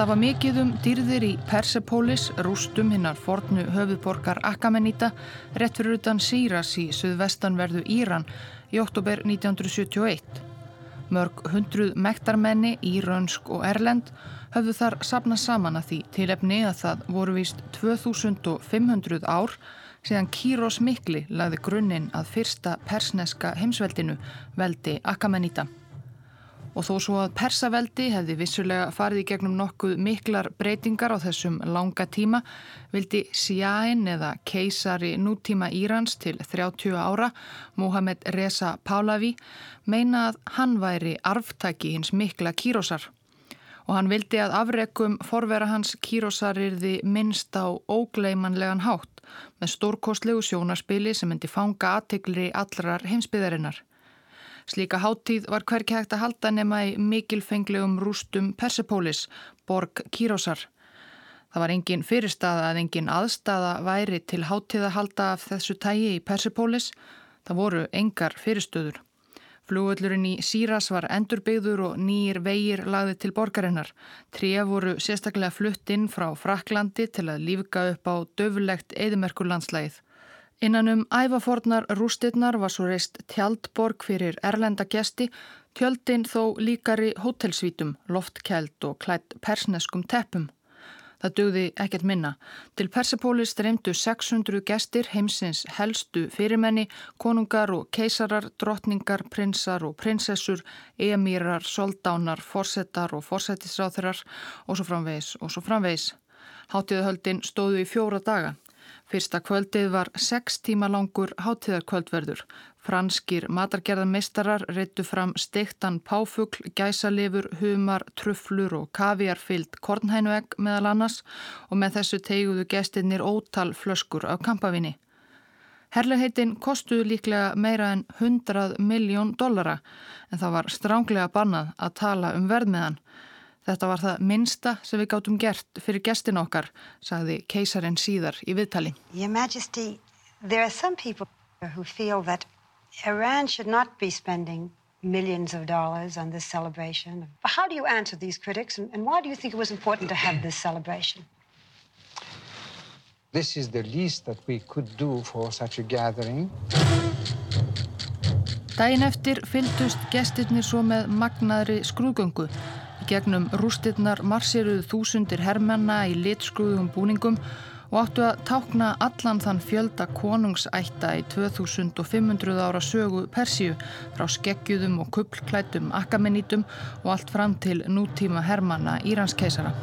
Það var mikið um dýrðir í Persepolis, rústum hinnar fornu höfuðborgar Akamenita, rétt fyrir utan Sýras í suðvestanverðu Íran í oktober 1971. Mörg hundruð mektarmenni, írönsk og erlend, höfðu þar sapnað saman að því tilefni að það voru víst 2500 ár síðan Kýros Mikli lagði grunninn að fyrsta persneska heimsveldinu, veldi Akamenita og þó svo að persaveldi hefði vissulega farið í gegnum nokkuð miklar breytingar á þessum langa tíma vildi Sjáin eða keisari nútíma Írans til 30 ára, Mohamed Reza Pahlavi, meina að hann væri arftaki hins mikla kýrósar og hann vildi að afrekum forvera hans kýrósarirði minnst á ógleimanlegan hátt með stórkostlegu sjónarspili sem myndi fanga aðtegli allrar heimsbyðarinnar. Slíka háttíð var hverki hægt að halda nema í mikilfenglegum rústum Persepólis, borg Kírosar. Það var engin fyrirstaða að engin aðstaða væri til háttíð að halda af þessu tægi í Persepólis. Það voru engar fyrirstöður. Flugöllurinn í Síras var endurbyggður og nýjir vegir lagði til borgarinnar. Tríja voru sérstaklega flutt inn frá Fraklandi til að lífka upp á döfulegt eðimerkurlandslægið. Innan um ævafornar rústirnar var svo reist tjaldborg fyrir erlenda gesti, tjöldin þó líkari hótelsvítum, loftkæld og klætt persneskum teppum. Það dögði ekkert minna. Til Persepólis streymdu 600 gestir heimsins helstu fyrirmenni, konungar og keisarar, drottningar, prinsar og prinsessur, emírar, soldánar, forsetar og forsetisráþurar og svo framvegs og svo framvegs. Háttíðahöldin stóðu í fjóra daga. Fyrsta kvöldið var sex tíma langur hátíðarkvöldverður. Franskir matargerðarmeistarar reyttu fram steiktan páfugl, gæsalifur, humar, trufflur og kaviarfyllt kornhænuegg meðal annars og með þessu teguðu gestinnir ótal flöskur af kampavinni. Herlegheitin kostuðu líklega meira en 100 miljón dollara en það var stránglega bannað að tala um verðmiðan. Þetta var það minsta sem við gáttum gert fyrir gestin okkar, sagði keisarinn síðar í viðtali. Your Majesty, there are some people who feel that Iran should not be spending millions of dollars on this celebration. How do you answer these critics and why do you think it was important to have this celebration? This is the least that we could do for such a gathering. Dæin eftir fylgdust gestirnir svo með magnaðri skrúgöngu gegnum rústirnar marsiruð þúsundir hermenna í litskruðum búningum og áttu að tákna allan þann fjölda konungsætta í 2500 ára sögu Persíu frá skeggjuðum og kupplklætum akkamenítum og allt fram til nútíma hermanna Íranskeisara.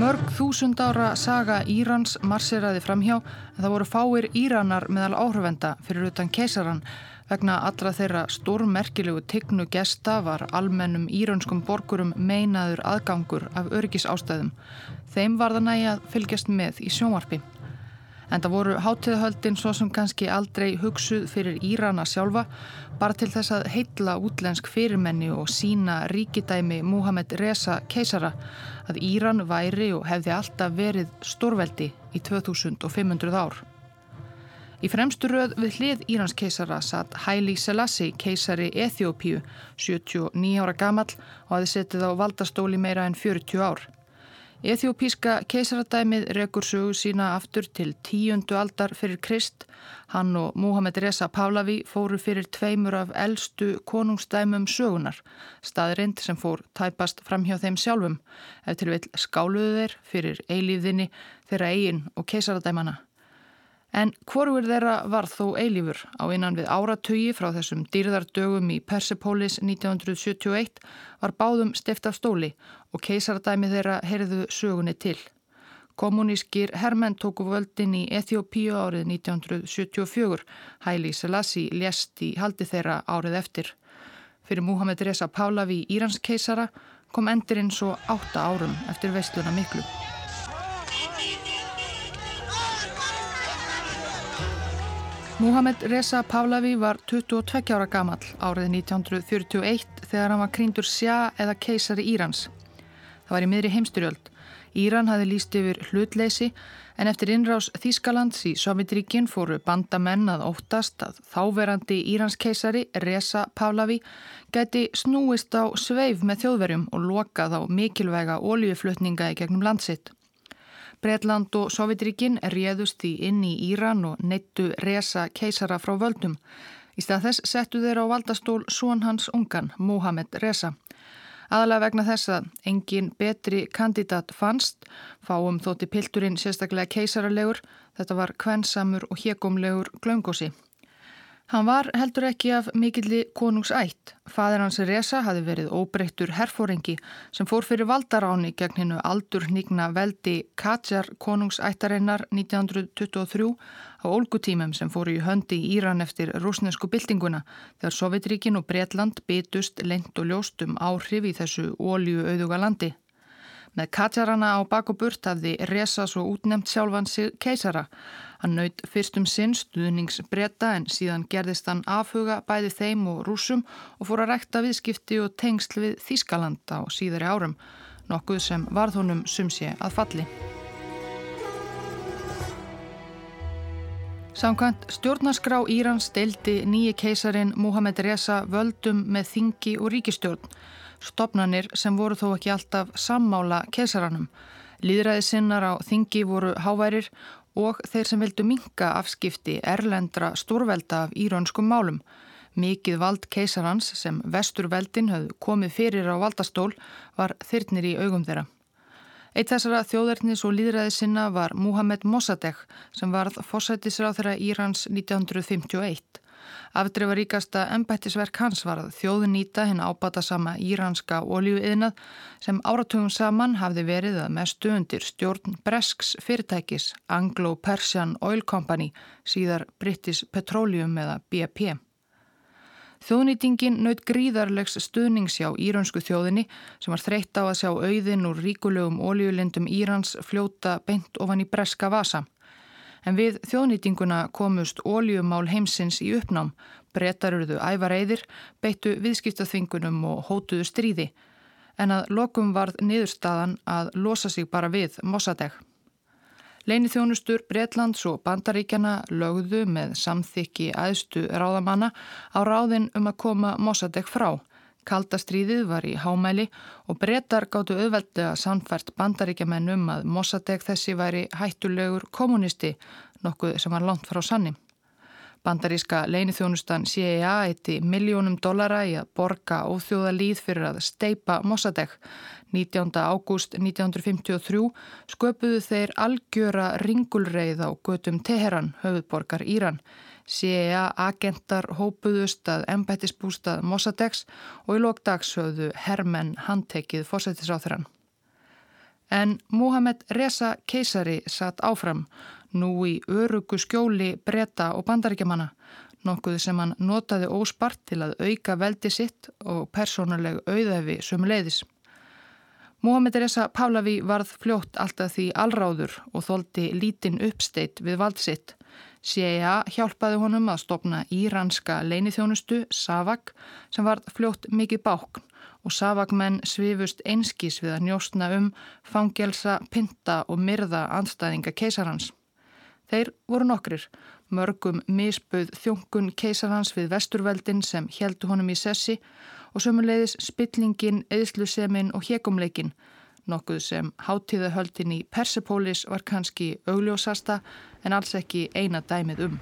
Mörg þúsund ára saga Írans marsiraði framhjá en það voru fáir Íranar meðal áhrifenda fyrir utan keisaran Vegna allra þeirra stórmerkilegu tignu gesta var almennum íraunskum borgurum meinaður aðgangur af örgisástæðum. Þeim var það nægi að fylgjast með í sjónvarpi. En það voru hátíðahöldin svo sem kannski aldrei hugsuð fyrir Írana sjálfa, bara til þess að heitla útlensk fyrirmenni og sína ríkidæmi Muhammed Reza keisara að Íran væri og hefði alltaf verið stórveldi í 2500 ár. Í fremstu röð við hlið Írans keisara satt Haile Selassie, keisari Eþjópíu, 79 ára gamall og hafi settið á valdastóli meira en 40 ár. Eþjópíska keisaradæmið rekur sögu sína aftur til tíundu aldar fyrir Krist. Hann og Muhammed Reza Pahlavi fóru fyrir tveimur af eldstu konungsdæmum sögunar, staðrind sem fór tæpast fram hjá þeim sjálfum, eftir vil skáluðu þeir fyrir eilíðinni þeirra eigin og keisaradæmana. En hvorur þeirra var þó eilífur á innan við áratugi frá þessum dýrðardögum í Persepolis 1971 var báðum stift af stóli og keisardæmi þeirra heyrðu sögunni til. Kommunískir hermenn tóku völdin í Eþjópíu árið 1974. Haile Selassie lést í haldi þeirra árið eftir. Fyrir Muhammed Reza Pahlavi í Írans keisara kom endurinn svo átta árum eftir veistluna miklu. Muhammed Reza Pahlavi var 22 ára gamall árið 1941 þegar hann var krýndur sjá eða keisari Írans. Það var í miðri heimstyrjöld. Íran hafi líst yfir hlutleysi en eftir innrás Þískalands í Sovjetríkin fóru bandamenn að óttast að þáverandi Íranskeisari Reza Pahlavi geti snúist á sveif með þjóðverjum og lokað á mikilvæga óljuflutninga í gegnum landsitt. Breitland og Sovjetríkin réðust í inn í Íran og neittu Reza keisara frá völdum. Í stað þess settu þeir á valdastól són hans ungan, Mohamed Reza. Aðalega vegna þess að engin betri kandidat fannst, fáum þótti pilturinn sérstaklega keisaralegur, þetta var kvensamur og hjekumlegur glöngósi. Hann var heldur ekki af mikilli konungsætt. Fadir hans Reza hafi verið óbreyttur herfóringi sem fór fyrir valdaráni gegn hennu aldur nýgna veldi Kajar konungsættarinnar 1923 á ólgutímum sem fóru í höndi í Íran eftir rúsnesku byltinguna þegar Sovjetríkin og Breitland bytust lengt og ljóst um áhrif í þessu ólju auðuga landi. Með Kajarana á bak og burt hafði Reza svo útnemt sjálfan sig keisara Hann naut fyrstum sinn stuðningsbreyta en síðan gerðist hann afhuga bæði þeim og rúsum og fór að rekta viðskipti og tengsl við Þískaland á síðari árum, nokkuð sem varð honum sumsi að falli. Samkvæmt stjórnarskrá Írans deildi nýji keisarin Mohamed Reza völdum með þingi og ríkistjórn, stopnanir sem voru þó ekki alltaf sammála keisaranum. Líðræði sinnar á þingi voru háværir og þeir sem vildu minka afskipti erlendra stórvelda af íraunskum málum. Mikið vald keisarans sem vesturveldin höfðu komið fyrir á valdastól var þyrnir í augum þeirra. Eitt þessara þjóðernis og líðræði sinna var Muhammed Mossadegh sem varð fósættisráð þeirra Írans 1951. Afdreifaríkasta ennbættisverk hans var að þjóðun nýta hinn ábata sama íranska oljuiðnað sem áratugum saman hafði verið að mestu undir stjórn Bresks fyrirtækis Anglo-Persian Oil Company, síðar British Petroleum eða BP. Þjóðnýtingin naut gríðarlegs stuðningsjá íransku þjóðinni sem var þreytt á að sjá auðin úr ríkulegum oljulindum Írans fljóta beint ofan í breska vasa en við þjóðnýtinguna komust óljumál heimsins í uppnám, breytarurðu ævareiðir, beittu viðskiptaþvingunum og hótuðu stríði, en að lokum varð niðurstaðan að losa sig bara við Mossadegh. Leini þjónustur Breitlands og Bandaríkjana lögðu með samþykki aðstu ráðamanna á ráðin um að koma Mossadegh frá. Kaldastríðið var í hámæli og brettar gáttu auðveldlega samfært bandaríkjaman um að Mossadegh þessi væri hættulegur kommunisti, nokkuð sem var langt frá sanni. Bandaríska leinithjónustan CIA eitti miljónum dollara í að borga óþjóða líð fyrir að steipa Mossadegh. 19. ágúst 1953 sköpuðu þeir algjöra ringulreið á götum Teheran, höfuðborgar Íran. CIA-agentar hópuðust að embættisbústað Mossadegs og í lókdags höfðu hermenn handtekið fósættisáþrann. En Mohamed Reza keisari satt áfram nú í örugu skjóli breyta og bandaríkjamanna, nokkuð sem hann notaði óspart til að auka veldi sitt og persónuleg auðæfi sömuleiðis. Mohamed Reza Pahlavi varð fljótt alltaf því allráður og þóldi lítinn uppsteitt við vald sitt. CIA hjálpaði honum að stopna íranska leinithjónustu, Savak, sem var fljótt mikið bákn og Savak-menn svifust einskís við að njóstna um fangelsa, pinta og myrða andstæðinga keisarhans. Þeir voru nokkrir, mörgum misböð þjónkun keisarhans við vesturveldin sem heldu honum í sessi og sömuleiðis spillingin, eðslusemin og hekumleikin nokkuð sem hátíðahöldin í Persepolis var kannski augljósasta en alls ekki eina dæmið um.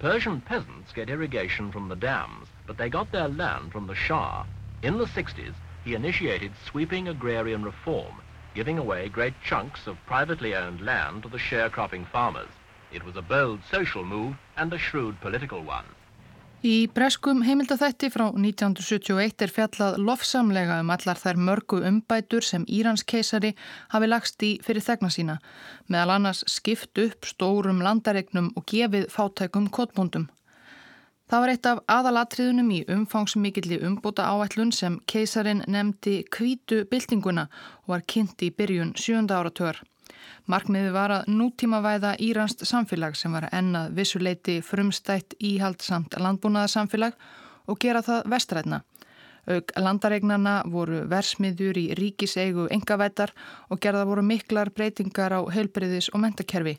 Persian peasants get irrigation from the dams, but they got their land from the Shah. In the 60s, he initiated sweeping agrarian reform, giving away great chunks of privately owned land to the sharecropping farmers. It was a bold social move and a shrewd political one. Í breskum heimildathætti frá 1971 er fjallað lofsamlega um allar þær mörgu umbætur sem Írans keisari hafi lagst í fyrir þegna sína, meðal annars skipt upp stórum landaregnum og gefið fátækum kotbúndum. Það var eitt af aðalatriðunum í umfangsmikilli umbúta áætlun sem keisarin nefndi kvítu byltinguna og var kynnt í byrjun sjönda áratögar. Markmiði var að nútímavæða Íranst samfélag sem var ennað vissuleiti frumstætt íhaldsamt landbúnaðarsamfélag og gera það vestrætna. Aug landaregnana voru versmiður í ríkiseigu engavættar og gerða voru miklar breytingar á heilbriðis og mentakerfi.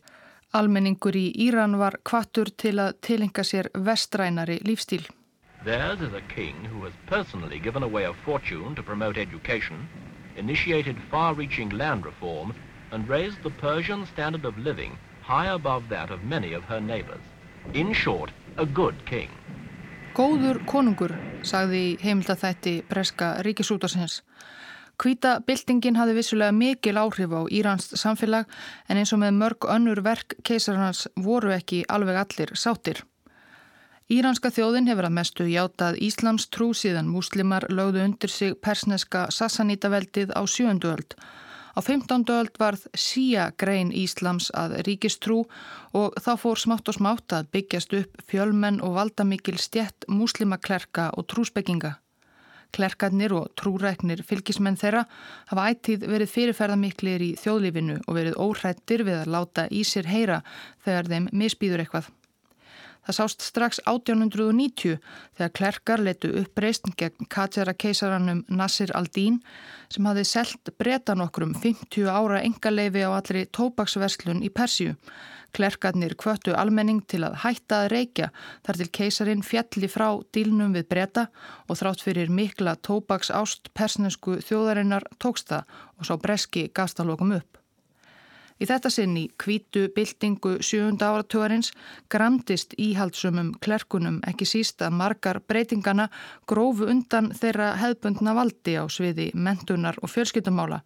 Almenningur í Íran var kvattur til að tilenga sér vestrænari lífstíl. Is a king who has personally given away a fortune to promote education, initiated far-reaching land reform and raised the Persian standard of living high above that of many of her neighbors. In short, a good king. Góður konungur, sagði heimildathætti breska ríkisútarsins. Kvíta byltingin hafði vissulega mikil áhrif á Írans samfélag en eins og með mörg önnur verk keisarhans voru ekki alveg allir sátir. Íranska þjóðin hefur að mestu játað Íslams trú síðan múslimar lögðu undir sig persneska sassanítaveldið á sjöönduöld Á 15. öld varð síja grein Íslams að ríkistrú og þá fór smátt og smátt að byggjast upp fjölmenn og valdamikil stjett múslimaklerka og trúsbygginga. Klerkarnir og trúræknir fylgismenn þeirra hafa ættið verið fyrirferðamiklir í þjóðlífinu og verið óhrættir við að láta í sér heyra þegar þeim misbýður eitthvað. Það sást strax 1890 þegar klerkar letu uppreist gegn Katjara keisaranum Nasir al-Din sem hafi selgt bretan okkur um 50 ára engaleifi á allri tópaksverslun í Persju. Klerkarnir kvöttu almenning til að hætta að reykja þar til keisarin fjalli frá dílnum við breta og þrátt fyrir mikla tópaks ást persnesku þjóðarinnar tóksta og sá breski gastalókum upp. Í þetta sinn í kvítu byltingu sjöunda áratögarins gramdist íhaldsumum klerkunum ekki síst að margar breytingana grófu undan þeirra hefbundna valdi á sviði mentunar og fjölskyttumála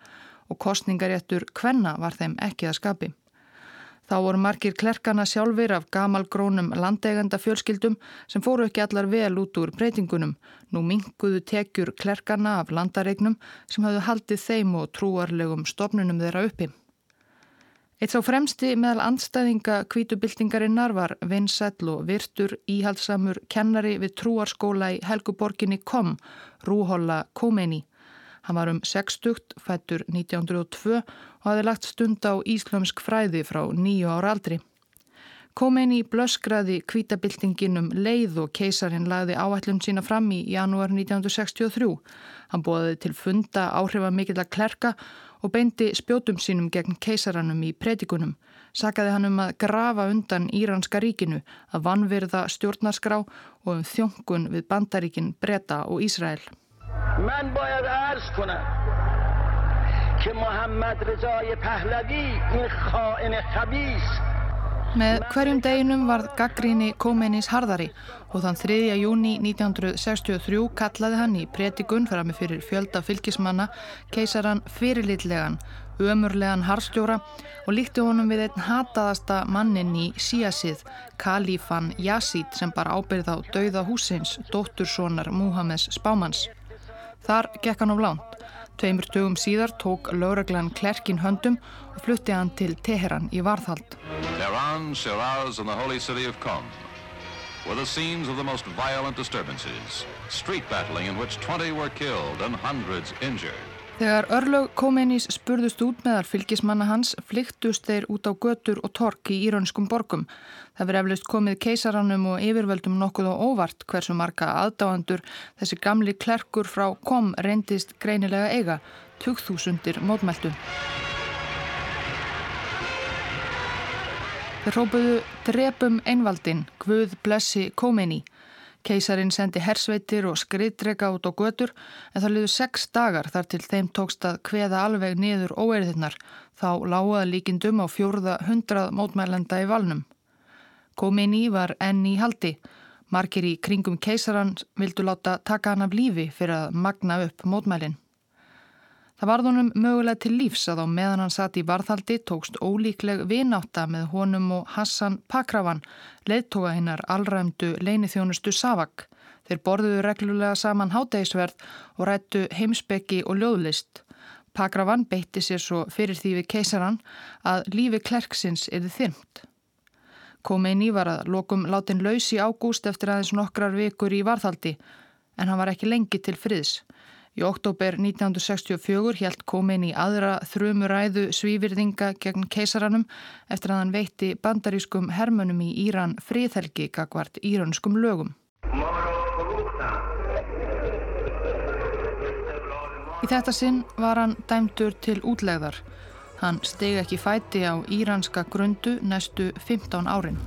og kostningaréttur hvenna var þeim ekki að skapi. Þá voru margir klerkana sjálfur af gamalgrónum landeiganda fjölskyldum sem fóru ekki allar vel út úr breytingunum. Nú minguðu tekjur klerkana af landaregnum sem hafðu haldið þeim og trúarlegum stofnunum þeirra uppi. Eitt sá fremsti meðal andstæðinga kvítubildingarinnar var vinsætl og virtur íhaldsamur kennari við trúarskóla í Helguborginni Kom, Rúholla Khomeini. Hann var um 60, fættur 1902 og hafi lagt stund á íslömsk fræði frá nýju ára aldri. Khomeini blöskraði kvítabildingin um leið og keisarin lagði áætlum sína fram í janúar 1963. Hann bóði til funda áhrifamikill að klerka og beindi spjótum sínum gegn keisaranum í predikunum. Sakaði hann um að grafa undan Íranska ríkinu, að vanvirða stjórnarskrá og um þjóngun við bandaríkin Breta og Ísrael. Man báyad ærst kona ke Mohammad Rezai Pahlavi in khain khabis Með hverjum deginum varð gaggríni Kómenis harðari og þann 3. júni 1963 kallaði hann í pretikun að með fyrir fjölda fylgismanna keisaran fyrirlitlegan, ömurlegan harstjóra og líkti honum við einn hataðasta mannin í síasið, Kalífan Yazid sem bara ábyrð á dauða húsins, dótturssonar Múhameðs Spámans. Þar gekk hann á blánt. Tveimur dögum síðar tók lauraglan klerkin höndum og flutti hann til Teheran í varðhald. Tehran, Shiraz and the holy city of Qom were the scenes of the most violent disturbances. Street battling in which 20 were killed and hundreds injured. Þegar örlög Khomeini's spurðust út meðal fylgismanna hans flyktust þeir út á götur og tork í íraunskum borgum. Það verið eflust komið keisarannum og yfirvöldum nokkuð á óvart hversu marga aðdáandur þessi gamli klerkur frá kom reyndist greinilega eiga, 2000 mótmæltu. Þeir rópuðu drepum einvaldin, Guð blessi Khomeini. Keisarin sendi hersveitir og skriðdrega út á götur en það liður sex dagar þar til þeim tókst að kveða alveg niður óeirðinnar þá lágaða líkindum á fjórða hundrað mótmælenda í valnum. Khomeini var enn í haldi. Margir í kringum keisaran vildu láta taka hann af lífi fyrir að magna upp mótmælinn. Það varð honum mögulega til lífs að á meðan hann satt í varðhaldi tókst ólíkleg vináta með honum og Hassan Pakravan, leittóga hinnar allræmdu leinithjónustu Savak. Þeir borðuðu reglulega saman hátægisverð og rættu heimsbyggi og ljóðlist. Pakravan beitti sér svo fyrir því við keisaran að lífi klerksins erði þyrmt. Khomeini var að lokum látin laus í ágúst eftir aðeins nokkrar vikur í varðhaldi en hann var ekki lengi til friðs. Í oktober 1964 helt komin í aðra þrumuræðu svívirðinga gegn keisaranum eftir að hann veitti bandarískum hermönum í Íran friðhelgi gagvart íranskum lögum. Í þetta sinn var hann dæmdur til útlegðar. Hann steg ekki fæti á íranska grundu næstu 15 árin.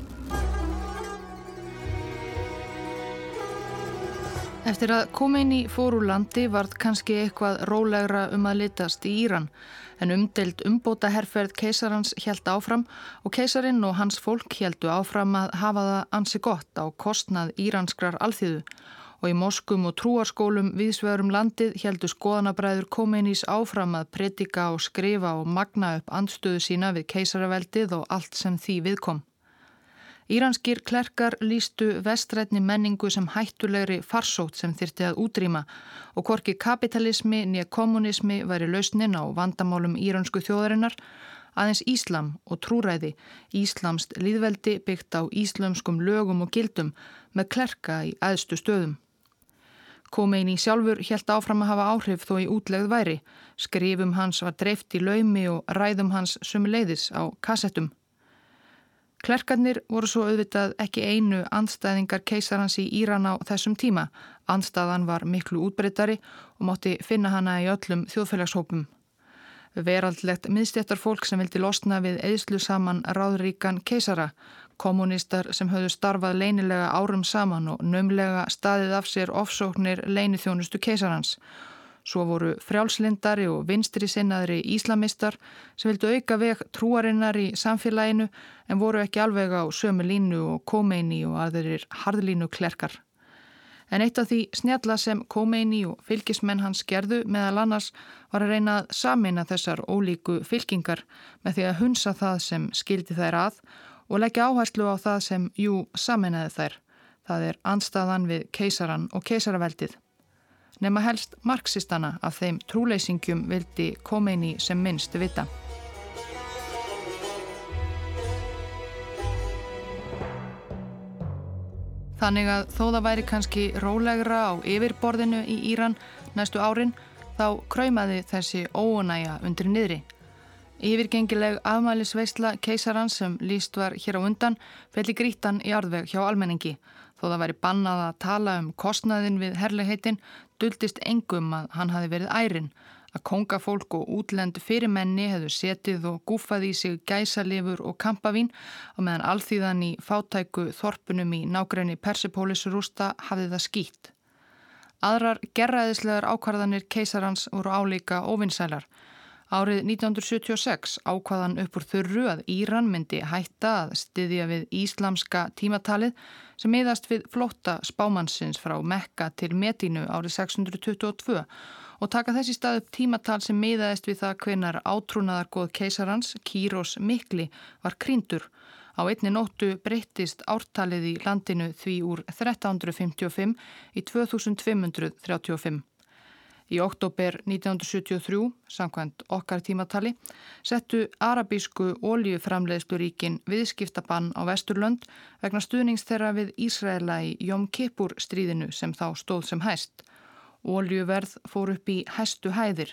Eftir að Khomeini fór úr landi varð kannski eitthvað rólegra um að litast í Íran en umdelt umbóta herrferð keisarans held áfram og keisarin og hans fólk heldu áfram að hafa það ansi gott á kostnað íranskrar alþýðu og í moskum og trúarskólum viðsvegurum landið heldu skoðanabræður Khomeinis áfram að predika og skrifa og magna upp andstöðu sína við keisaraveldið og allt sem því viðkom. Íranskir klerkar lístu vestrætni menningu sem hættulegri farsót sem þyrti að útrýma og korki kapitalismi nýja kommunismi væri lausnin á vandamálum íransku þjóðarinnar aðeins Íslam og trúræði, Íslamst líðveldi byggt á íslamskum lögum og gildum með klerka í aðstu stöðum. Komeini sjálfur helt áfram að hafa áhrif þó í útlegð væri, skrifum hans var dreift í laumi og ræðum hans sumuleiðis á kassettum. Klerkarnir voru svo auðvitað ekki einu andstæðingar keisarans í Íran á þessum tíma. Andstæðan var miklu útbreytari og mátti finna hana í öllum þjóðfélagshópum. Veraldlegt miðstjættar fólk sem vildi losna við eðslu saman ráðríkan keisara, kommunistar sem höfðu starfað leinilega árum saman og nömlega staðið af sér ofsóknir leinithjónustu keisarans Svo voru frjálslindari og vinstri sinnaðri íslamistar sem vildu auka veg trúarinnar í samfélaginu en voru ekki alveg á sömu línu og Khomeini og aðeirir harðlínu klerkar. En eitt af því snjalla sem Khomeini og fylgismenn hans gerðu meðal annars var að reyna að samina þessar ólíku fylkingar með því að hunsa það sem skildi þær að og leggja áherslu á það sem jú saminaði þær. Það er anstaðan við keisaran og keisaraveldið nema helst marxistana af þeim trúleysingjum vildi Khomeini sem minnst vita. Þannig að þó það væri kannski rólegra á yfirborðinu í Íran næstu árin þá kröymaði þessi óunæja undir niðri. Yfirgengileg afmælisveisla keisarans sem líst var hér á undan felli grítan í arðveg hjá almenningi. Þó það væri bannað að tala um kostnaðin við herlegheitin duldist engum að hann hafi verið ærin, að kongafólk og útlendu fyrirmenni hefðu setið og gúfað í sig gæsalifur og kampavín og meðan alþýðan í fátæku þorpunum í nágræni Persipólisrústa hafði það skýtt. Aðrar gerraðislegar ákvarðanir keisarans voru álíka ofinsælar. Árið 1976 ákvaðan upp úr þurru að Íran myndi hætta að styðja við íslamska tímatalið sem miðast við flótta spámannsins frá Mekka til Medínu árið 622 og taka þessi stað upp tímatal sem miðaðist við það hvenar átrúnaðargoð keisarans, Kýros Mikli, var kríndur. Á einni nóttu breyttist ártalið í landinu því úr 1355 í 2535. Í oktober 1973, samkvæmt okkar tímatali, settu arabísku oljuframleiðsluríkin viðskiptabann á Vesturlönd vegna stuðnings þeirra við Ísraela í Jom Kippur stríðinu sem þá stóð sem hæst. Oljuverð fór upp í hæstu hæðir.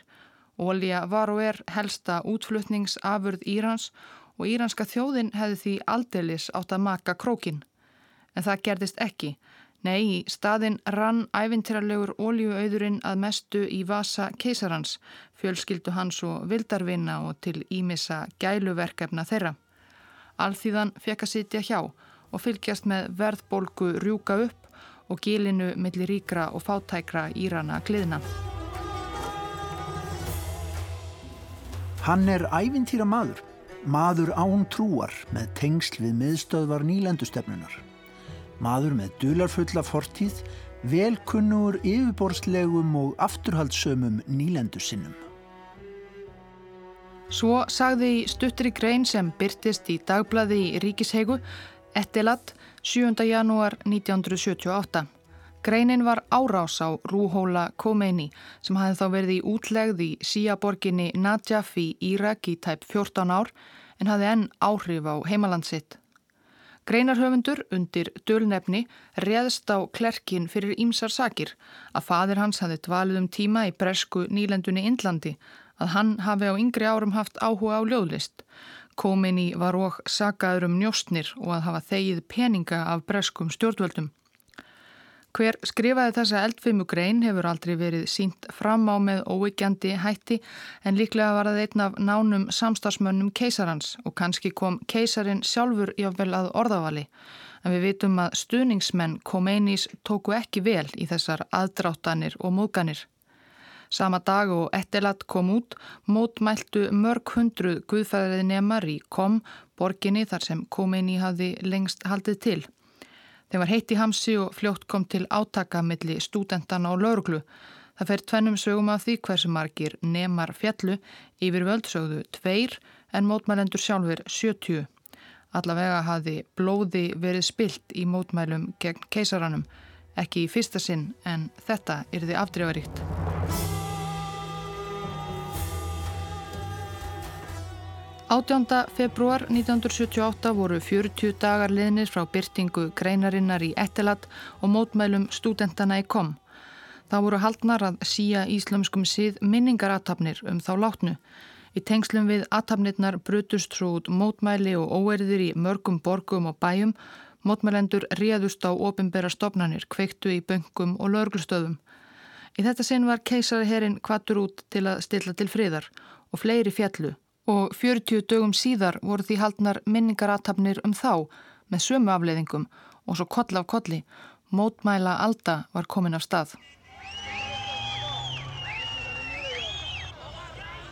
Olja var og er helsta útflutningsafurð Írans og íranska þjóðin hefði því aldeilis átt að maka krókin. En það gerðist ekki. Nei, í staðin rann ævintýralegur ólíuauðurinn að mestu í vasa keisarans, fjölskyldu hans og vildarvinna og til ímissa gæluverkefna þeirra. Alþýðan fekk að sitja hjá og fylgjast með verðbólgu rjúka upp og gílinu millir ríkra og fátækra írana gliðna. Hann er ævintýra maður, maður án trúar með tengsl við miðstöðvar nýlendustefnunar maður með dularfulla fortíð, velkunnur yfirborðslegum og afturhaldsömum nýlendu sinnum. Svo sagði í stuttri grein sem byrtist í dagblaði í Ríkisheigu, Ettilat, 7. janúar 1978. Greinin var árás á Rúhóla Khomeini sem hafði þá verið í útlegð í síaborginni Najaf í Írak í tæp 14 ár en hafði enn áhrif á heimalandsitt. Greinarhöfundur undir dölnefni reðst á klerkin fyrir ímsar sakir að fadir hans hafði dvalið um tíma í bresku nýlendunni Indlandi, að hann hafi á yngri árum haft áhuga á ljóðlist. Kominni var og sagaður um njóstnir og að hafa þegið peninga af breskum stjórnvöldum. Hver skrifaði þessa eldfimu grein hefur aldrei verið sínt fram á með óvíkjandi hætti en líklega var það einn af nánum samstagsmönnum keisarans og kannski kom keisarin sjálfur jáfnvel að orðavali. En við vitum að stuðningsmenn Komeinis tóku ekki vel í þessar aðdráttanir og móganir. Sama dag og ettilat kom út mótmæltu mörg hundruð guðfæðrið nemar í Kom, borginni þar sem Komeini hafði lengst haldið til. Þeim var heitt í hamsi og fljótt kom til átaka milli stúdentana og lauruglu. Það fer tvennum sögum af því hversu margir nemar fjallu yfir völdsögðu tveir en mótmælendur sjálfur 70. Allavega hafi blóði verið spilt í mótmælum gegn keisaranum, ekki í fyrsta sinn en þetta er því afdreifaríkt. 18. februar 1978 voru 40 dagar liðnir frá byrtingu greinarinnar í Ettelat og mótmælum stúdentana í kom. Það voru haldnar að síja íslömskum síð minningaratafnir um þá látnu. Í tengslum við atafnirnar brutust svo út mótmæli og óerðir í mörgum borgum og bæjum. Mótmælendur réðust á ofinbera stopnarnir, kveiktu í böngum og lörglustöðum. Í þetta sinn var keisariherrin kvattur út til að stilla til friðar og fleiri fjallu og 40 dögum síðar voru því haldnar minningaratafnir um þá með sömu afleiðingum og svo koll af kolli. Mótmæla Alda var komin af stað.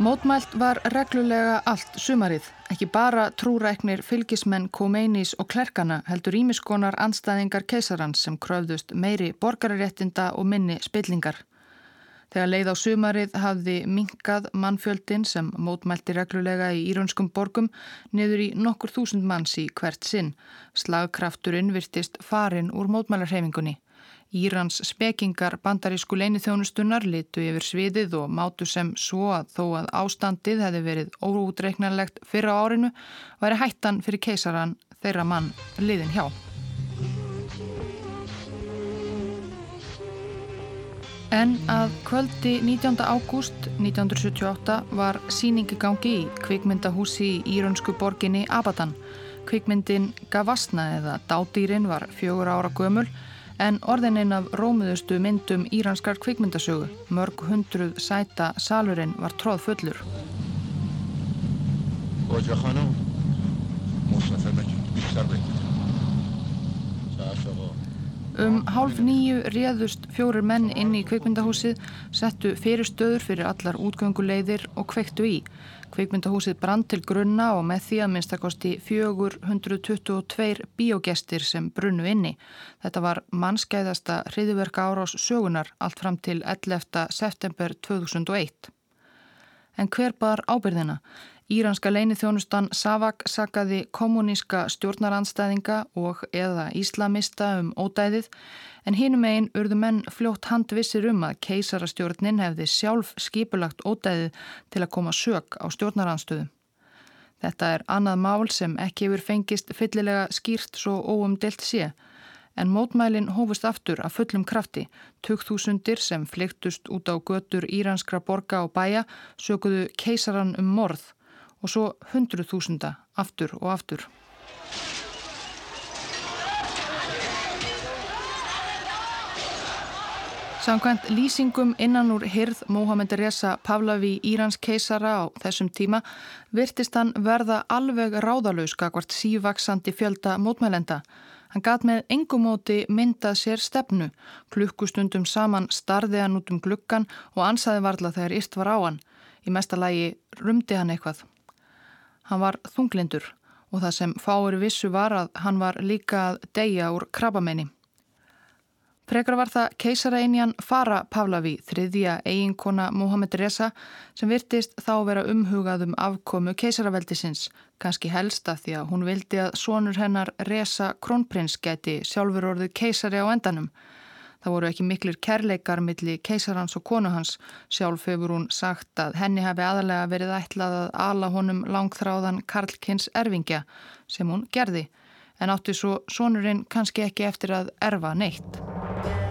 Mótmælt var reglulega allt sumarið, ekki bara trúræknir fylgismenn Komeinis og klerkana heldur ímiskonar anstæðingar keisarans sem kröfðust meiri borgararéttinda og minni spillingar. Þegar leið á sumarið hafði minkað mannfjöldin sem mótmælti reglulega í íraunskum borgum niður í nokkur þúsund manns í hvert sinn. Slagkrafturinn virtist farin úr mótmælarhefingunni. Írans spekingar bandarísku leinithjónustunnar litu yfir sviðið og mátu sem svo að þó að ástandið hefði verið óútreiknarlegt fyrra árinu væri hættan fyrir keisaran þeirra mann liðin hjá. En að kvöldi 19. ágúst 1978 var síningi gangi í kvikmyndahúsi í íraunsku borginni Abadan. Kvikmyndin Gavasna eða Dádýrin var fjögur ára gömul en orðininn af rómuðustu myndum íranskar kvikmyndasögu. Mörg hundruð sæta salurinn var tróð fullur. Boja Khanum, Mustafa Bekir, Um hálf nýju réðust fjórir menn inn í kveikmyndahúsið, settu fyrir stöður fyrir allar útgönguleiðir og kveiktu í. Kveikmyndahúsið brann til grunna og með því að minnstakosti 422 bíogestir sem brunnu inni. Þetta var mannskæðasta hriðiverka árás sögunar allt fram til 11. september 2001. En hver bar ábyrðina? Íranska leinithjónustan Savak sakaði kommuníska stjórnaranstæðinga og eða íslamista um ódæðið en hínum einn urðu menn fljótt handvissir um að keisarastjórnin hefði sjálf skipulagt ódæðið til að koma sög á stjórnaranstöðu. Þetta er annað mál sem ekki hefur fengist fyllilega skýrt svo óumdelt sé en mótmælin hófust aftur af fullum krafti. Tugþúsundir sem flyktust út á götur íranskra borga og bæja sökuðu keisaran um morð og svo hundruð þúsunda aftur og aftur. Samkvæmt lýsingum innan úr hirð Mohamed Reza Pavlavi Írans keisara á þessum tíma virtist hann verða alveg ráðalauðs kakvart sívaksandi fjölda mótmælenda. Hann gat með engumóti myndað sér stefnu, klukkustundum saman starði hann út um glukkan og ansaði varla þegar yrt var á hann. Í mesta lagi rumdi hann eitthvað. Hann var þunglindur og það sem fáur vissu var að hann var líka að deyja úr krabbamenni. Frekar var það keisaraeinjan Fara Pavlavi, þriðja eiginkona Mohamed Reza, sem virtist þá vera umhugað um afkomu keisaraveldisins, kannski helsta því að hún vildi að sonur hennar Reza Kronprins geti sjálfur orðið keisari á endanum. Það voru ekki miklir kærleikar milli keisarhans og konu hans. Sjálf hefur hún sagt að henni hefði aðalega verið ætlað að ala honum langþráðan Karlkins erfingja sem hún gerði en átti svo sonurinn kannski ekki eftir að erfa neitt.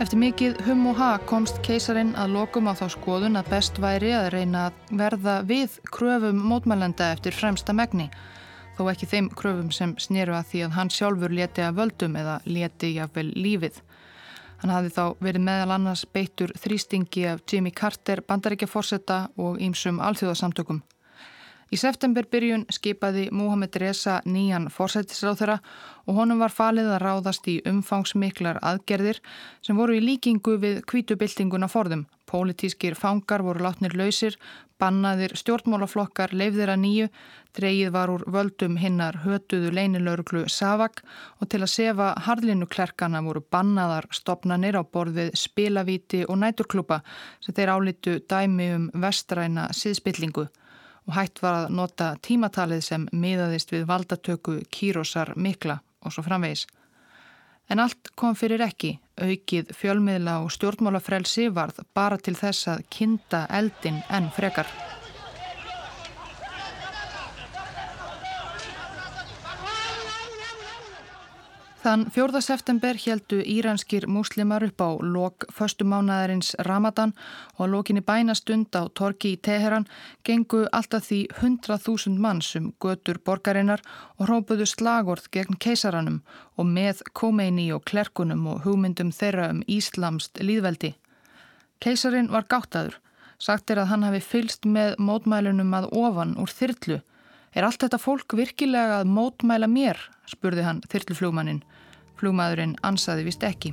Eftir mikið hum og ha komst keisarin að lokum á þá skoðun að best væri að reyna að verða við kröfum mótmælenda eftir fremsta megni, þó ekki þeim kröfum sem snýru að því að hann sjálfur leti að völdum eða leti jáfnvel lífið. Hann hafði þá verið meðal annars beittur þrýstingi af Jimmy Carter, bandaríkjaforsetta og ímsum alþjóðasamtökum. Í september byrjun skipaði Mohamed Reza nýjan fórsættisráþurra og honum var falið að ráðast í umfangsmiklar aðgerðir sem voru í líkingu við kvítubildinguna forðum. Pólitískir fangar voru látnir lausir, bannaðir stjórnmálaflokkar leifðir að nýju, dreyið var úr völdum hinnar hötuðu leinilauruglu Savak og til að sefa harlinuklerkana voru bannaðar stopnanir á borðið spilavíti og næturklúpa sem þeir álitu dæmi um vestræna síðspillingu og hægt var að nota tímatalið sem miðaðist við valdatöku kýrósar mikla og svo framvegis. En allt kom fyrir ekki, aukið fjölmiðla og stjórnmálafrelsi varð bara til þess að kinda eldin en frekar. Þann 4. september heldu íranskir múslimar upp á lok föstumánaðarins Ramadan og lokinni bænastund á Torki í Teheran gengu alltaf því 100.000 mann sem götur borgarinnar og hrópuðu slagorð gegn keisaranum og með komeini og klerkunum og hugmyndum þeirra um Íslamst líðveldi. Keisarin var gáttaður, sagt er að hann hafi fylst með mótmælunum að ofan úr þyrlu Er allt þetta fólk virkilega að mótmæla mér? spurði hann þyrluflugmannin. Flugmaðurinn ansaði vist ekki.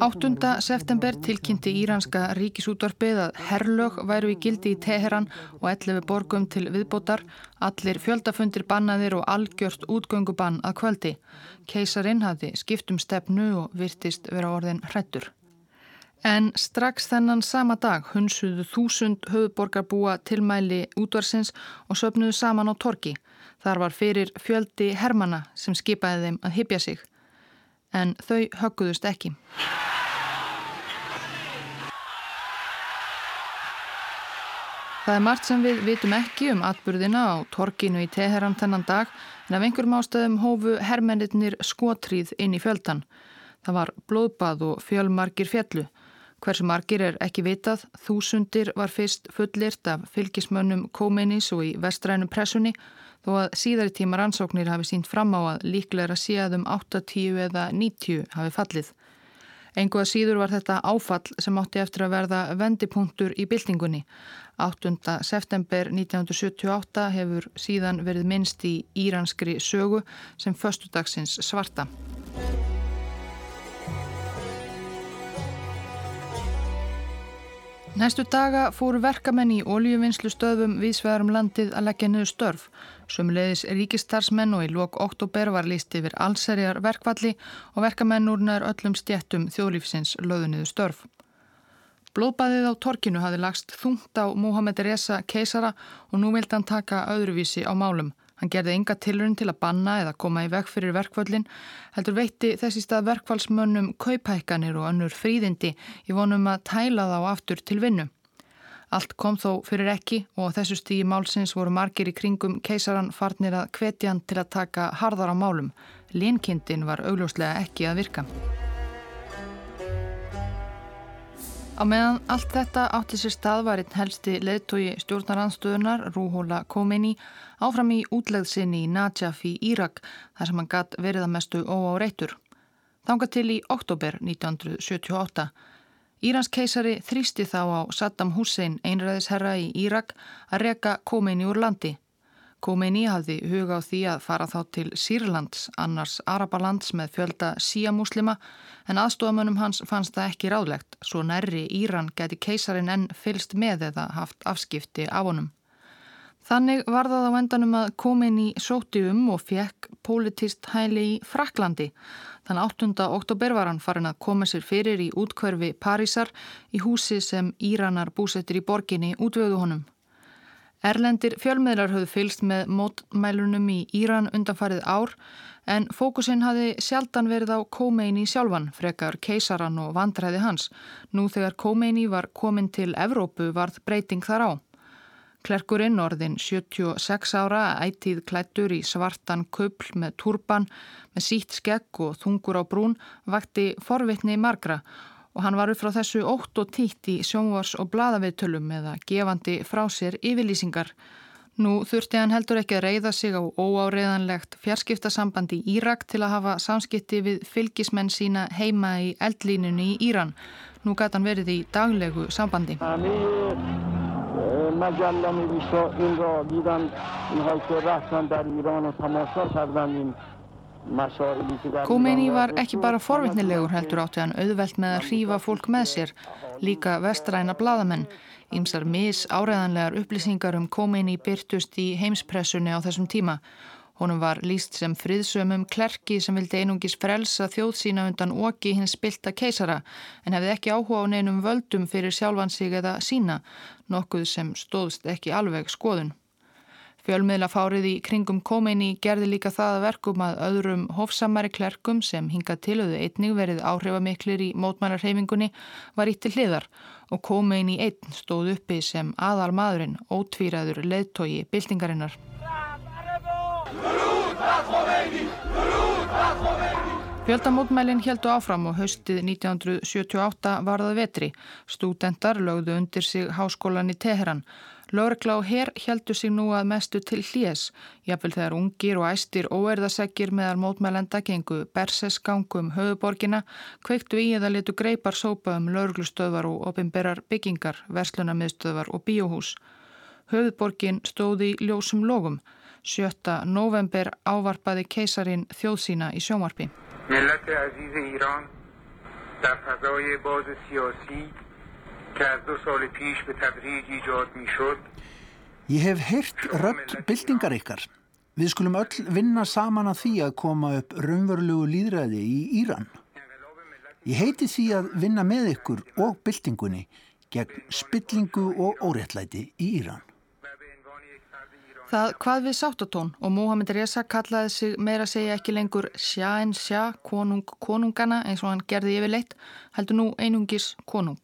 8. september tilkynnti íranska ríkisútvarpið að herrlög væru í gildi í Teheran og 11 borgum til viðbótar, allir fjöldafundir bannaðir og algjört útgöngubann að kvöldi. Keisarin hafði skiptum stefnu og virtist vera orðin hrettur. En strax þennan sama dag hunsuðu þúsund höfuborgarbúa tilmæli útvarsins og söpnuðu saman á torki. Þar var fyrir fjöldi hermana sem skipaði þeim að hypja sig. En þau högguðust ekki. Það er margt sem við vitum ekki um atbyrðina á torkinu í Teheran þennan dag en af einhverjum ástöðum hófu hermennir skotríð inn í fjöldan. Það var blóðbað og fjölmargir fjallu. Hversu margir er ekki vitað, þúsundir var fyrst fullirt af fylgismönnum Kómenis og í vestrænum pressunni þó að síðari tímar ansóknir hafi sínt fram á að líklega að um 80 eða 90 hafi fallið. Engu að síður var þetta áfall sem átti eftir að verða vendipunktur í byltingunni. 8. september 1978 hefur síðan verið minnst í íranskri sögu sem förstudagsins svarta. Næstu daga fóru verkamenn í oljuvinnslu stöðum viðsvegarum landið að leggja niður störf. Sumleðis ríkistarsmenn og í lok oktober var líst yfir allserjar verkvalli og verkamenn úr nær öllum stjettum þjóðlífsins löðu niður störf. Blóðbæðið á torkinu hafi lagst þungt á Mohamed Reza keisara og nú vild hann taka öðruvísi á málum. Hann gerði enga tilurinn til að banna eða koma í veg fyrir verkvöldin, heldur veitti þessi stað verkvælsmönnum kaupækkanir og önnur fríðindi í vonum að tæla þá aftur til vinnu. Allt kom þó fyrir ekki og þessu stígi málsins voru margir í kringum keisaran farnir að hvetjan til að taka harðar á málum. Linkindin var augljóslega ekki að virka. Á meðan allt þetta átti sér stað var einn helsti leðtogi stjórnaranstöðunar, Rúhóla Khomeini, áfram í útlegðsynni í Najaf í Írak þar sem hann gatt verið að mestu óáreittur. Þanga til í oktober 1978. Írans keisari þrýsti þá á Saddam Hussein einræðisherra í Írak að reka Khomeini úr landi. Khomeini hafði huga á því að fara þá til Sýrlands, annars Arabalands með fjölda síamúslima en aðstofamönnum hans fannst það ekki ráðlegt, svo nærri Íran geti keisarin enn fylst með eða haft afskipti af honum. Þannig var það á endanum að Khomeini sóti um og fekk politist hæli í Fraklandi. Þann 8. oktober var hann farin að koma sér fyrir í útkverfi Parísar í húsi sem Íranar búsettir í borginni útvöðu honum. Erlendir fjölmiðlar höfðu fylst með mótmælunum í Íran undanfarið ár en fókusinn hafi sjaldan verið á Khomeini sjálfan, frekar keisaran og vandræði hans. Nú þegar Khomeini var komin til Evrópu varð breyting þar á. Klerkurinn orðin 76 ára ætið klættur í svartan köpl með turban, með sítt skegg og þungur á brún vakti forvitni margra og hann var upp frá þessu ótt og títt í sjónvars og bladaviðtölum eða gefandi frá sér yfirlýsingar. Nú þurfti hann heldur ekki að reyða sig á óáreðanlegt fjarskiptasambandi í Írak til að hafa samskipti við fylgismenn sína heima í eldlínunni í Íran. Nú gæti hann verið í daglegu sambandi. Khomeini var ekki bara forvitnilegur heldur átti hann auðvelt með að hrífa fólk með sér, líka vestræna bladamenn. Ímsar mis áreðanlegar upplýsingar um Khomeini byrtust í heimspressunni á þessum tíma. Honum var líst sem friðsömum klerki sem vildi einungis frelsa þjóð sína undan oki hins spilta keisara en hefði ekki áhuga á neinum völdum fyrir sjálfan sig eða sína, nokkuð sem stóðst ekki alveg skoðun. Fjölmiðlafárið í kringum Khomeini gerði líka það að verkum að öðrum hofsamari klerkum sem hingað tilöðu einnig verið áhrifamiklir í mótmælarheimingunni var ítti hliðar og Khomeini einn stóð uppi sem aðal maðurinn ótvíraður leðtogi byltingarinnar. Fjöldamótmælinn heldu áfram og haustið 1978 varðað vetri. Stúdendar lögðu undir sig háskólan í Teheran. Lörgla og herr heldu sig nú að mestu til hljés, jáfnvel þegar ungir og æstir óerðaseggir meðal mótmælenda gengu bersesgangum höfuborgina, kveiktu í eða letu greipar sópa um lörglustöðvar og opimberar byggingar, verslunamiðstöðvar og bíóhús. Höfuborgin stóði ljósum logum. 7. november ávarpaði keisarin þjóðsína í sjómarpi. Milleti azizi Íran, dar fazai baz siyasi, Ég hef heyrt rödd byltingar ykkar. Við skulum öll vinna saman að því að koma upp raunverulegu líðræði í Íran. Ég heiti því að vinna með ykkur og byltingunni gegn spillingu og óréttlæti í Íran. Það hvað við sáttatón og Mohamed Reza kallaði sig meira segja ekki lengur sjá en sjá konung konungana eins og hann gerði yfirleitt heldur nú einungis konung.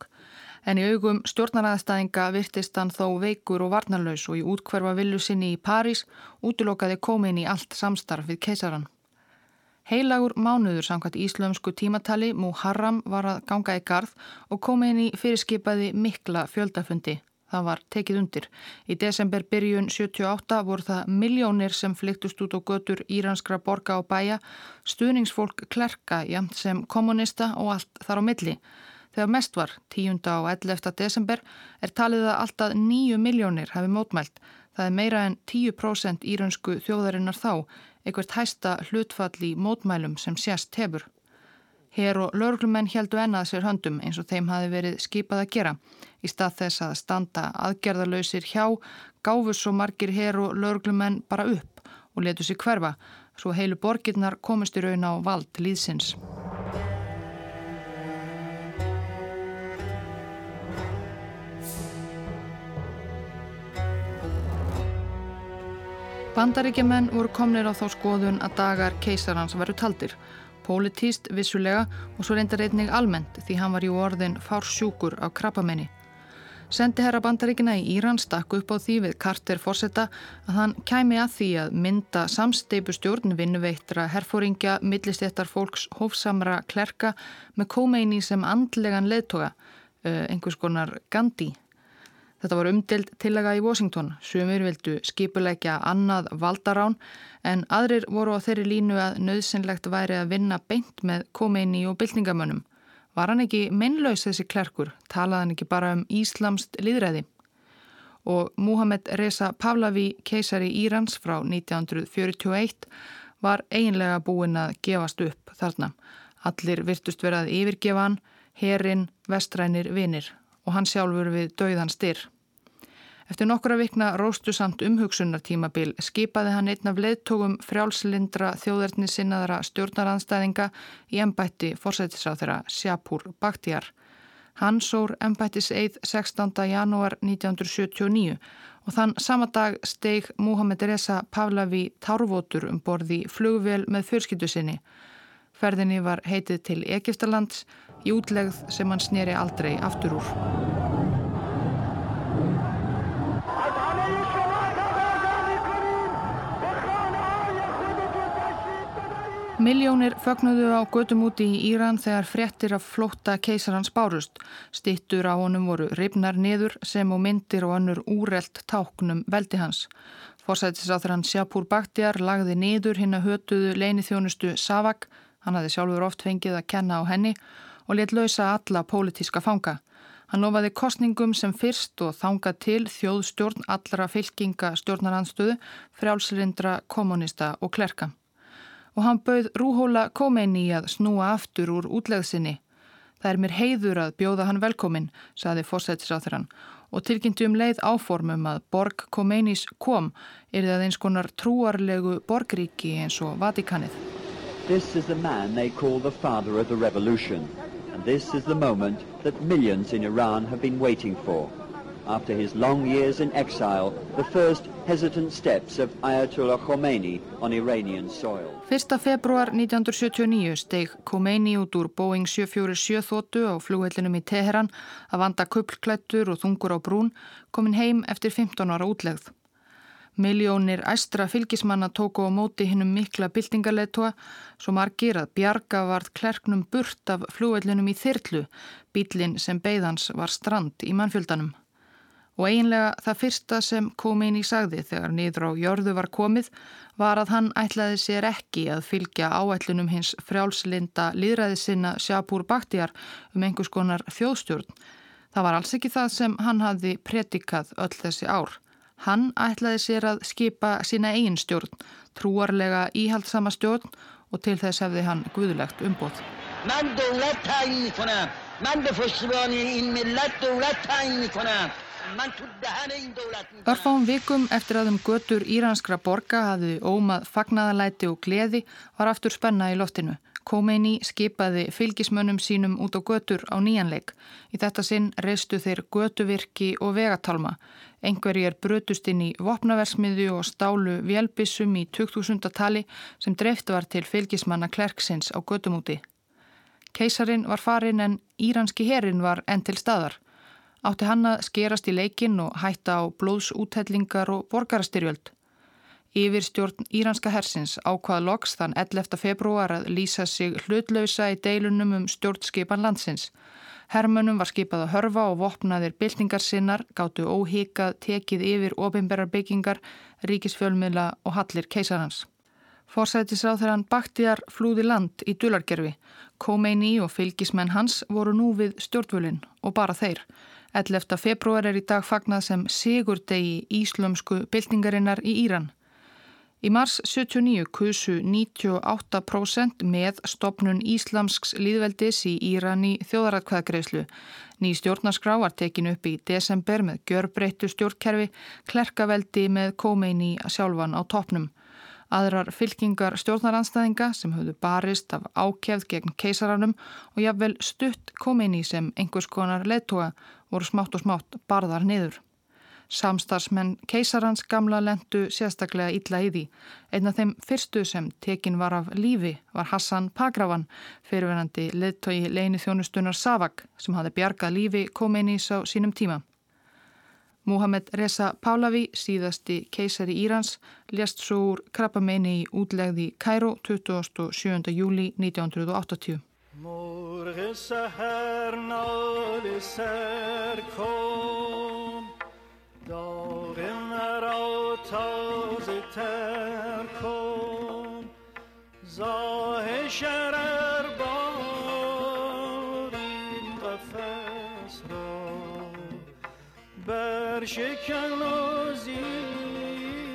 En í augum stjórnaraðstæðinga virtist hann þó veikur og varnarlaus og í útkverfa villu sinni í París útlokaði komin í allt samstarf við keisaran. Heilagur mánuður samkvæmt íslömsku tímatali Muharram var að ganga í garð og komin í fyrirskipaði mikla fjöldafundi. Það var tekið undir. Í desember byrjun 78 voru það miljónir sem flyktust út á götur íranskra borga og bæja, stuðningsfólk klerka jamt sem kommunista og allt þar á milli. Þegar mest var, 10. og 11. desember, er talið að alltaf 9 miljónir hafi mótmælt. Það er meira en 10% íraunsku þjóðarinnar þá, einhvert hæsta hlutfall í mótmælum sem sést hefur. Hér og löglumenn heldu ennað sér höndum eins og þeim hafi verið skipað að gera. Í stað þess að standa aðgerðalöysir hjá, gáfu svo margir hér og löglumenn bara upp og letu sér hverfa, svo heilu borgirnar komist í raun á vald líðsins. Bandaríkjaman voru komnir á þá skoðun að dagar keisarans veru taldir. Pólitíst vissulega og svo reyndar einnig almennt því hann var í orðin fársjúkur á krabbamenni. Sendi herra bandaríkina í Íran stakku upp á því við Carter Forsetta að hann kæmi að því að mynda samsteipu stjórn vinnuveittra herfóringja, millistéttar fólks, hófsamra klerka með kómeini sem andlegan leðtoga, eh, einhvers konar Gandhi. Þetta var umdild tillega í Washington. Sumir vildu skipuleikja annað valdarán en aðrir voru á þeirri línu að nöðsynlegt væri að vinna beint með komeini og byltingamönnum. Var hann ekki mennlaus þessi klerkur? Talaði hann ekki bara um Íslamst liðræði? Og Muhammed Reza Pavlavi, keisari Írans frá 1941, var eiginlega búinn að gefast upp þarna. Allir virtust verið að yfirgefa hann, herin, vestrænir, vinir og hann sjálfur við dauðan styr. Eftir nokkura vikna róstu samt umhugsunartímabil skipaði hann einn af leðtógum frjálslindra þjóðarni sinnaðara stjórnaranstæðinga í ennbætti fórsættisáð þeirra Sjapúr Baktjar. Hann sór ennbættis eið 16. janúar 1979 og þann sama dag steig Muhammed Reza Pavlavi Tárvotur um borði flugvél með fjörskildu sinni. Ferðinni var heitið til Egiptalands í útlegð sem hann sneri aldrei aftur úr. Miljónir fögnuðu á gödum úti í Íran þegar fréttir að flótta keisarans bárust. Stittur á honum voru ribnar niður sem og myndir og önnur úrelt táknum veldi hans. Forsættisáþrann Sjapur Bakhtiar lagði niður hinn að hötuðu leinithjónustu Savak, hann hafði sjálfur oft fengið að kenna á henni og let lausa alla pólitíska fanga. Hann lofaði kostningum sem fyrst og þangað til þjóðstjórn allra fylkinga stjórnaranstöðu, frjálsrindra, kommunista og klerka og hann bauð Rúhóla Khomeini að snúa aftur úr útlegðsinni. Það er mér heiður að bjóða hann velkomin, saði fórsættisáþurann og tilkynntu um leið áformum að Borg Khomeinis kom er það eins konar trúarlegu borgríki eins og Vatikanið. And this is the moment that millions in Iran have been waiting for. After his long years in exile, the first hesitant steps of Ayatollah Khomeini on Iranian soil. 1. februar 1979 steg Khomeini út úr Boeing 747 þóttu á flughellinum í Teheran að vanda kuplklættur og þungur á brún, komin heim eftir 15 ára útlegð. Miljónir æstra fylgismanna tóku á móti hinnum mikla byltingarleitua svo margir að bjarga varð klerknum burt af flughellinum í Þyrlu, bílinn sem beigðans var strand í mannfjöldanum. Og einlega það fyrsta sem Khomeini sagði þegar niður á jörðu var komið var að hann ætlaði sér ekki að fylgja áætlunum hins frjálslinda líðræði sinna Sjapúr Baktjar um einhvers konar þjóðstjórn. Það var alls ekki það sem hann hafði predikað öll þessi ár. Hann ætlaði sér að skipa sína eigin stjórn, trúarlega íhaldsama stjórn og til þess hefði hann guðlegt umbóð. Örfáum vikum eftir að um götur íranskra borga hafði ómað fagnaðalæti og gleði var aftur spenna í loftinu. Khomeini skipaði fylgismönnum sínum út á götur á nýjanleik. Í þetta sinn reistu þeir götuvirki og vegatálma. Engverjir brötust inn í vopnaversmiðu og stálu vélbissum í 2000. tali sem dreift var til fylgismanna klerksins á götumúti. Keisarin var farin en íranski herin var enn til staðar átti hann að skerast í leikin og hætta á blóðsúthellingar og borgarastyrjöld. Yfir stjórn Íranska hersins ákvað loks þann 11. februar að lýsa sig hlutlausa í deilunum um stjórnskipan landsins. Hermönum var skipað að hörfa og vopnaðir byltingar sinnar gáttu óhíkað tekið yfir ofinberrar byggingar, ríkisfjölmiðla og hallir keisarhans. Forsætisráð þegar hann baktiðar flúði land í dulargerfi. Khomeini og fylgismenn hans voru nú við stjórnvölinn og bara þeir. 11. februar er í dag fagnað sem sigurdegi íslömsku byltingarinnar í Íran. Í mars 79 kusu 98% með stopnun íslamsks líðveldis í Íran í þjóðaratkvæðagreyslu. Ný stjórnarskrá var tekin upp í desember með gjörbreyttu stjórnkerfi, klerkaveldi með Khomeini sjálfan á toppnum. Aðrar fylkingar stjórnaranstæðinga sem höfðu barist af ákjæfð gegn keisaranum og jafnvel stutt Khomeini sem einhvers konar leittóa voru smátt og smátt barðar niður. Samstarsmenn keisarans gamla lendu sérstaklega illa í því. Einn af þeim fyrstu sem tekin var af lífi var Hassan Pagravan, fyrirverandi leðtogi leini þjónustunar Savak sem hafði bjargað lífi Khomeini's á sínum tíma. Mohamed Reza Pahlavi, síðasti keisari Írans, lést svo úr krabbameini í útlegði Kæró 27. júli 1980. مرغ سهر نال سر کن داغ مرا تازه تر کن. زاه شرر بار این قفص را برشکن و زیراز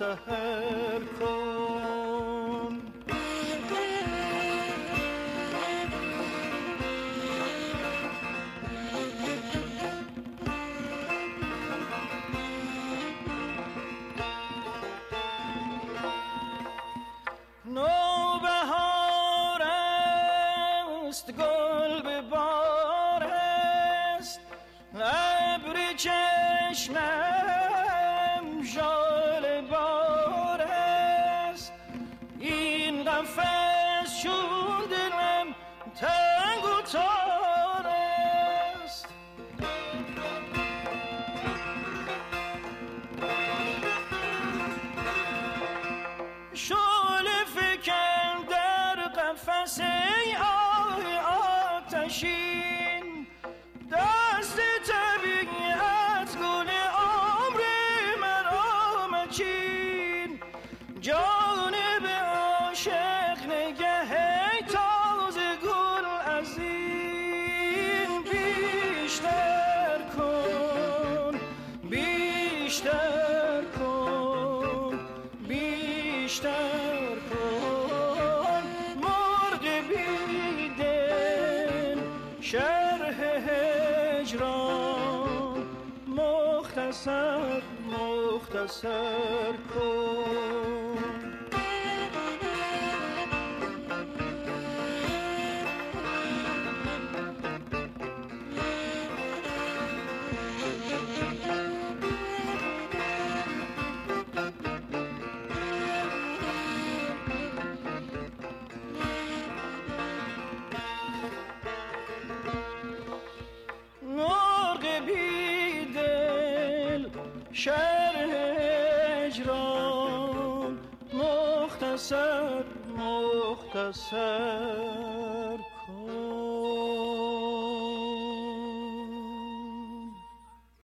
answer her. مختصر کن yourself.